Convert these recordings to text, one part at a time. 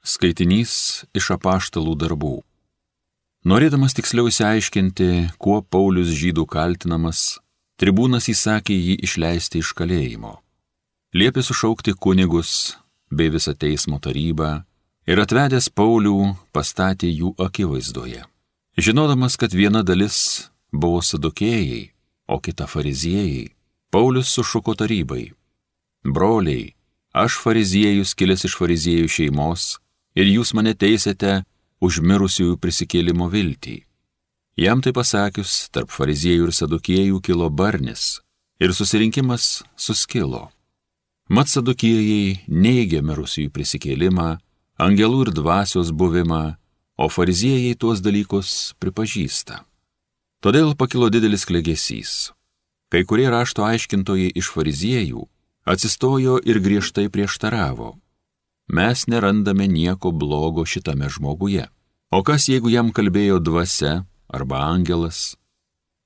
Skaitinys iš apaštalų darbų. Norėdamas tiksliau įsiaiškinti, kuo Paulius žydų kaltinamas, tribūnas įsakė jį išleisti iš kalėjimo. Liepė sušaukti kunigus bei visą teismo tarybą ir atvedęs Paulių pastatė jų akivaizdoje. Žinodamas, kad viena dalis buvo sadokėjai, o kita fariziejai, Paulius sušuko tarybai. Broliai, aš fariziejus kilęs iš fariziejų šeimos, ir jūs mane teisėte už mirusiųjų prisikėlimo viltį. Jam tai pasakius, tarp fariziejų ir sadukiejų kilo barnis ir susirinkimas suskilo. Mat sadukiejai neigia mirusiųjų prisikėlimą, angelų ir dvasios buvimą, o fariziejai tuos dalykus pripažįsta. Todėl pakilo didelis klegesys. Kai kurie rašto aiškintojai iš fariziejų atsistojo ir griežtai prieštaravo mes nerandame nieko blogo šitame žmoguje. O kas jeigu jam kalbėjo dvasia arba angelas?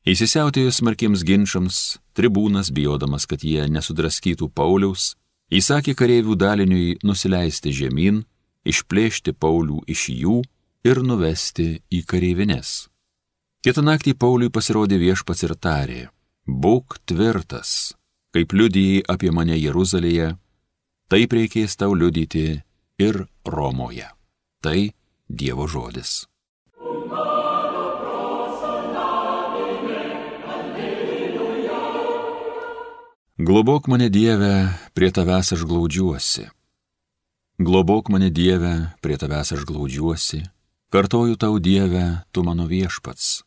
Įsisiautėjus smarkiems ginčiams, tribūnas, bijodamas, kad jie nesudraskytų Pauliaus, įsakė kareivių daliniui nusileisti žemyn, išplėšti Paulių iš jų ir nuvesti į kareivines. Kitą naktį Pauliui pasirodė viešpats ir tarė, būk tvirtas, kaip liudijai apie mane Jeruzalėje, Taip reikės tau liudyti ir Romoje. Tai Dievo žodis. Globok mane Dieve, prie tavęs aš glaudžiuosi. Globok mane Dieve, prie tavęs aš glaudžiuosi. Kartoju tau Dieve, tu mano viešpats.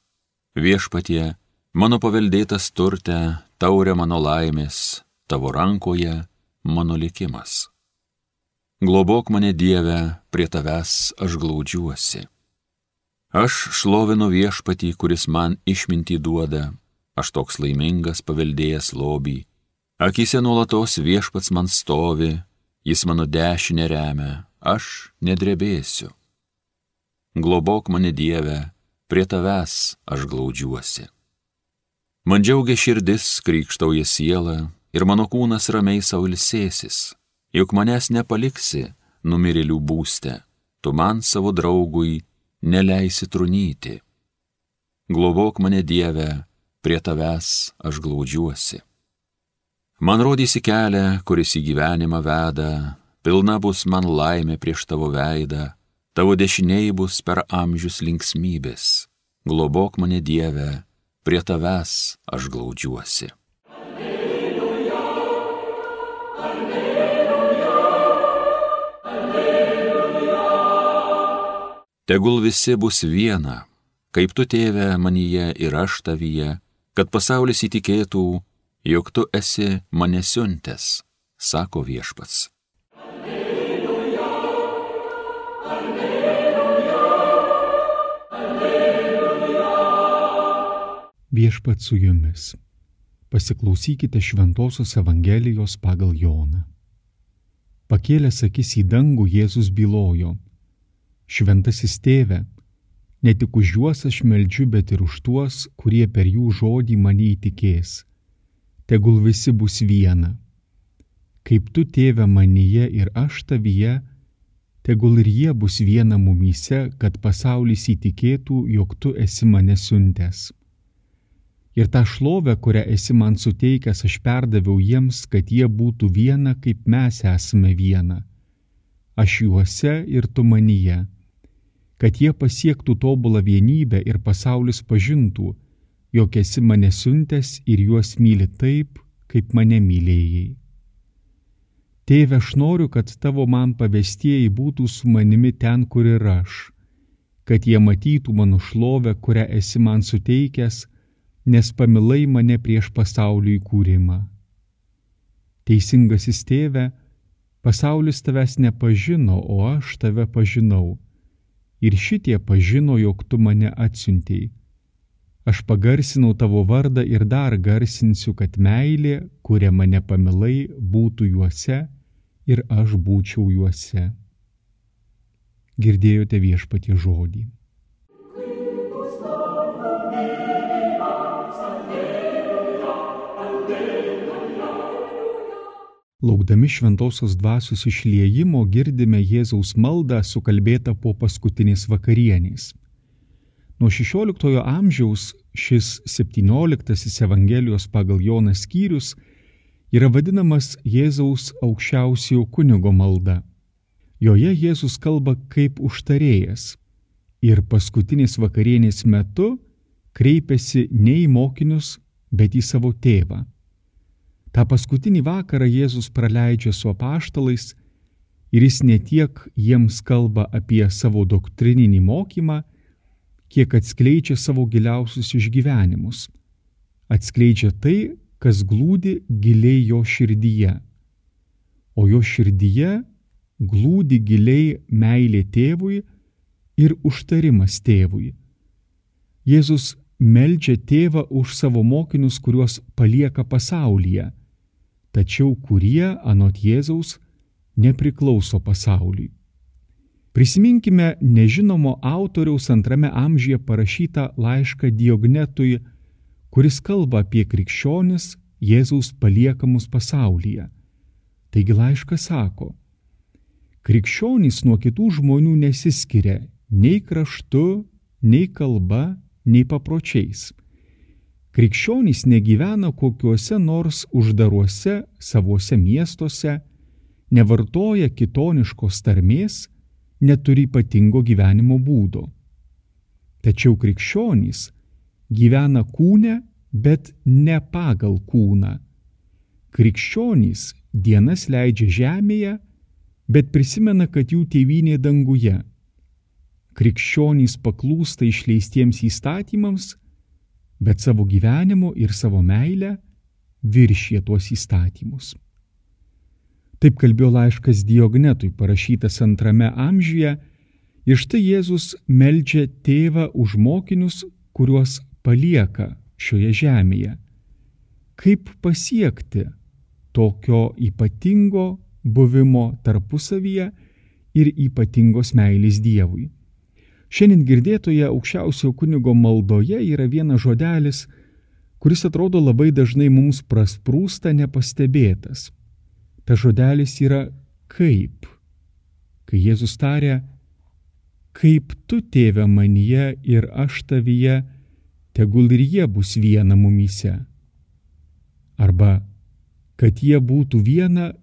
Viešpatie, mano paveldėtas turte, taurė mano laimės, tavo rankoje mano likimas. Globok mane Dieve, prie tavęs aš glaudžiuosi. Aš šlovinu viešpatį, kuris man išmintį duoda, aš toks laimingas paveldėjęs lobį. Akise nuolatos viešpats man stovi, jis mano dešinę remia, aš nedrebėsiu. Globok mane Dieve, prie tavęs aš glaudžiuosi. Man džiaugia širdis, krikštauja siela, ir mano kūnas ramiai saulisėsis, juk manęs nepaliksi numirėlių būste, tu man savo draugui neleisi trunyti. Globok mane Dieve, prie tavęs aš glaudžiuosi. Man rodysi kelią, kuris į gyvenimą veda, pilna bus man laimė prieš tavo veidą, tavo dešiniai bus per amžius linksmybės. Globok mane Dieve, prie tavęs aš glaudžiuosi. Tegul visi bus viena, kaip tu tėve manyje ir aš tavyje, kad pasaulis įtikėtų, jog tu esi mane siuntęs, sako viešpats. Alleluja, alleluja, alleluja. Viešpats su jumis. Pasiklausykite Šventojios Evangelijos pagal Joną. Pakėlęs akis į dangų Jėzus bylojo Šventasis tėve, ne tik už juos aš meldžiu, bet ir už tuos, kurie per jų žodį mane įtikės. Tegul visi bus viena. Kaip tu tėve manyje ir aš tavyje, tegul ir jie bus viena mumyse, kad pasaulis įtikėtų, jog tu esi mane siuntęs. Ir tą šlovę, kurią esi man suteikęs, aš perdaviau jiems, kad jie būtų viena, kaip mes esame viena. Aš juose ir tu manyje kad jie pasiektų tobulą vienybę ir pasaulis pažintų, jog esi mane siuntęs ir juos myli taip, kaip mane mylėjai. Tėve, aš noriu, kad tavo man pavestieji būtų su manimi ten, kur ir aš, kad jie matytų mano šlovę, kurią esi man suteikęs, nes pamilai mane prieš pasaulio įkūrimą. Teisingasis tėve, pasaulis tavęs nepažino, o aš tave pažinau ir šitie pažino, jog tu mane atsiuntėjai. Aš pagarsinau tavo vardą ir dar garsinsiu, kad meilė, kuria mane pamilai, būtų juose ir aš būčiau juose. Girdėjote viešpatie žodį. Laukdami šventosios dvasios išliejimo girdime Jėzaus maldą sukalbėtą po paskutinės vakarienės. Nuo XVI amžiaus šis 17 Evangelijos pagal Joną skyrius yra vadinamas Jėzaus aukščiausiojo kunigo malda. Joje Jėzus kalba kaip užtarėjas ir paskutinės vakarienės metu kreipiasi ne į mokinius, bet į savo tėvą. Ta paskutinį vakarą Jėzus praleidžia su apaštalais ir jis ne tiek jiems kalba apie savo doktrininį mokymą, kiek atskleidžia savo giliausius išgyvenimus. Atskleidžia tai, kas glūdi giliai jo širdyje. O jo širdyje glūdi giliai meilė tėvui ir užtarimas tėvui. Jėzus meldžia tėvą už savo mokinius, kuriuos palieka pasaulyje, tačiau kurie, anot Jėzaus, nepriklauso pasauliui. Prisiminkime nežinomo autoriaus antrame amžiuje parašytą laišką Diognetui, kuris kalba apie krikščionis Jėzaus paliekamus pasaulyje. Taigi laiškas sako, krikščionys nuo kitų žmonių nesiskiria nei kraštu, nei kalba, nei papročiais. Krikščionys negyvena kokiuose nors uždaruose savuose miestuose, nevartoja kitoniškos tarmės, neturi ypatingo gyvenimo būdo. Tačiau krikščionys gyvena kūne, bet ne pagal kūną. Krikščionys dienas leidžia žemėje, bet prisimena, kad jų tėvynė danguje. Krikščionys paklūsta išleistiems įstatymams, bet savo gyvenimu ir savo meilę viršė tuos įstatymus. Taip kalbėjo laiškas Diognetui parašytas antrame amžiuje ir štai Jėzus meldžia tėvą už mokinius, kuriuos palieka šioje žemėje. Kaip pasiekti tokio ypatingo buvimo tarpusavyje ir ypatingos meilės Dievui. Šiandien girdėtoje aukščiausio kunigo maldoje yra vienas žodelis, kuris atrodo labai dažnai mums prasprūsta nepastebėtas ta žodelis yra kaip. Kai Jėzus tarė, kaip tu tėve manyje ir aš tavyje, tegul ir jie bus viena mumyse. Arba, kad jie būtų viena,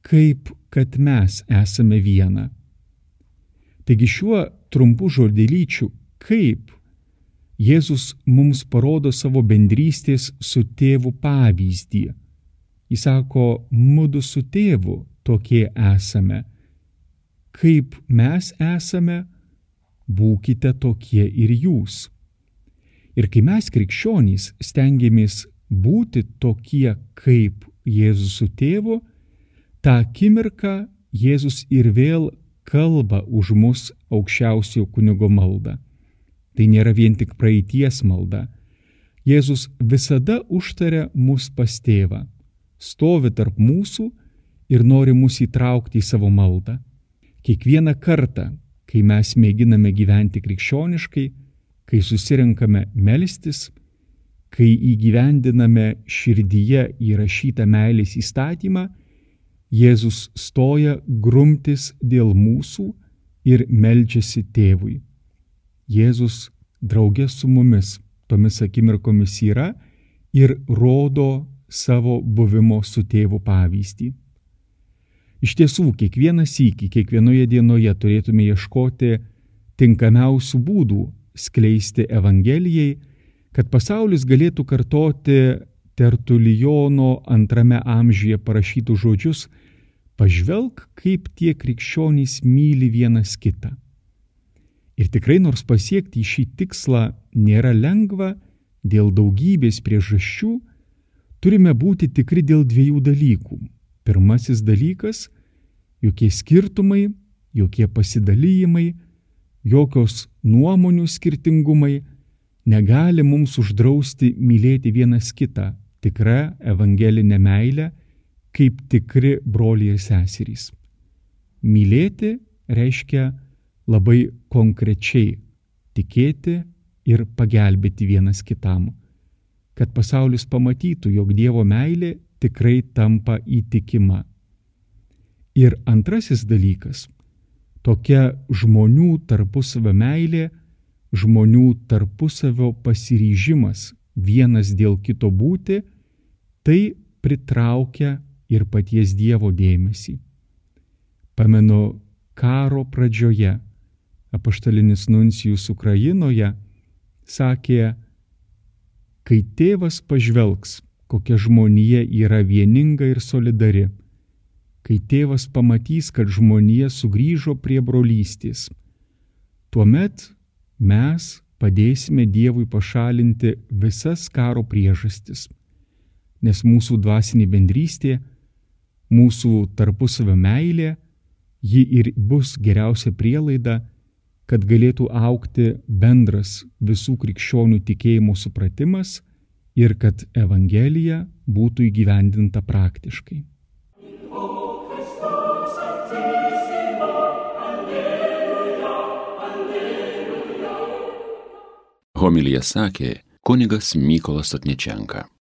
kaip kad mes esame viena. Taigi šiuo trumpu žodelyčiu kaip Jėzus mums parodo savo bendrystės su tėvu pavyzdį Jis sako, mūdu su tėvu tokie esame. Kaip mes esame, būkite tokie ir jūs. Ir kai mes krikščionys stengiamės būti tokie kaip Jėzus su tėvu, tą akimirką Jėzus ir vėl kalba už mus aukščiausio kunigo maldą. Tai nėra vien tik praeities malda. Jėzus visada užtaria mus pas tėvą stovi tarp mūsų ir nori mus įtraukti į savo maldą. Kiekvieną kartą, kai mes mėginame gyventi krikščioniškai, kai susirenkame melstis, kai įgyvendiname širdyje įrašytą meilės įstatymą, Jėzus stoja grumtis dėl mūsų ir melčiasi tėvui. Jėzus draugė su mumis tomis akimirkomis yra ir rodo savo buvimo su tėvu pavyzdį. Iš tiesų, kiekvieną sykį, kiekvienoje dienoje turėtume ieškoti tinkamiausių būdų skleisti Evangelijai, kad pasaulis galėtų kartoti Tertulijono antrame amžiuje parašytus žodžius Pažvelk, kaip tie krikščionys myli vienas kitą. Ir tikrai nors pasiekti šį tikslą nėra lengva dėl daugybės priežasčių, turime būti tikri dėl dviejų dalykų. Pirmasis dalykas - jokie skirtumai, jokie pasidalyjimai, jokios nuomonių skirtingumai negali mums uždrausti mylėti vienas kitą tikrą evangelinę meilę kaip tikri broliai ir seserys. Mylėti reiškia labai konkrečiai tikėti ir pagelbėti vienas kitam kad pasaulis pamatytų, jog Dievo meilė tikrai tampa įtikima. Ir antrasis dalykas - tokia žmonių tarpusavio meilė, žmonių tarpusavio pasiryžimas vienas dėl kito būti, tai pritraukia ir paties Dievo dėmesį. Pamenu, karo pradžioje apaštalinis nuncijus Ukrainoje sakė, kai tėvas pažvelgs, kokia žmonija yra vieninga ir solidari, kai tėvas pamatys, kad žmonija sugrįžo prie brolystės, tuomet mes padėsime Dievui pašalinti visas karo priežastis, nes mūsų dvasinė bendrystė, mūsų tarpusavio meilė, ji ir bus geriausia prielaida, kad galėtų aukti bendras visų krikščionių tikėjimo supratimas ir kad Evangelija būtų įgyvendinta praktiškai. Homilyje sakė kunigas Mykolas Atnečenka.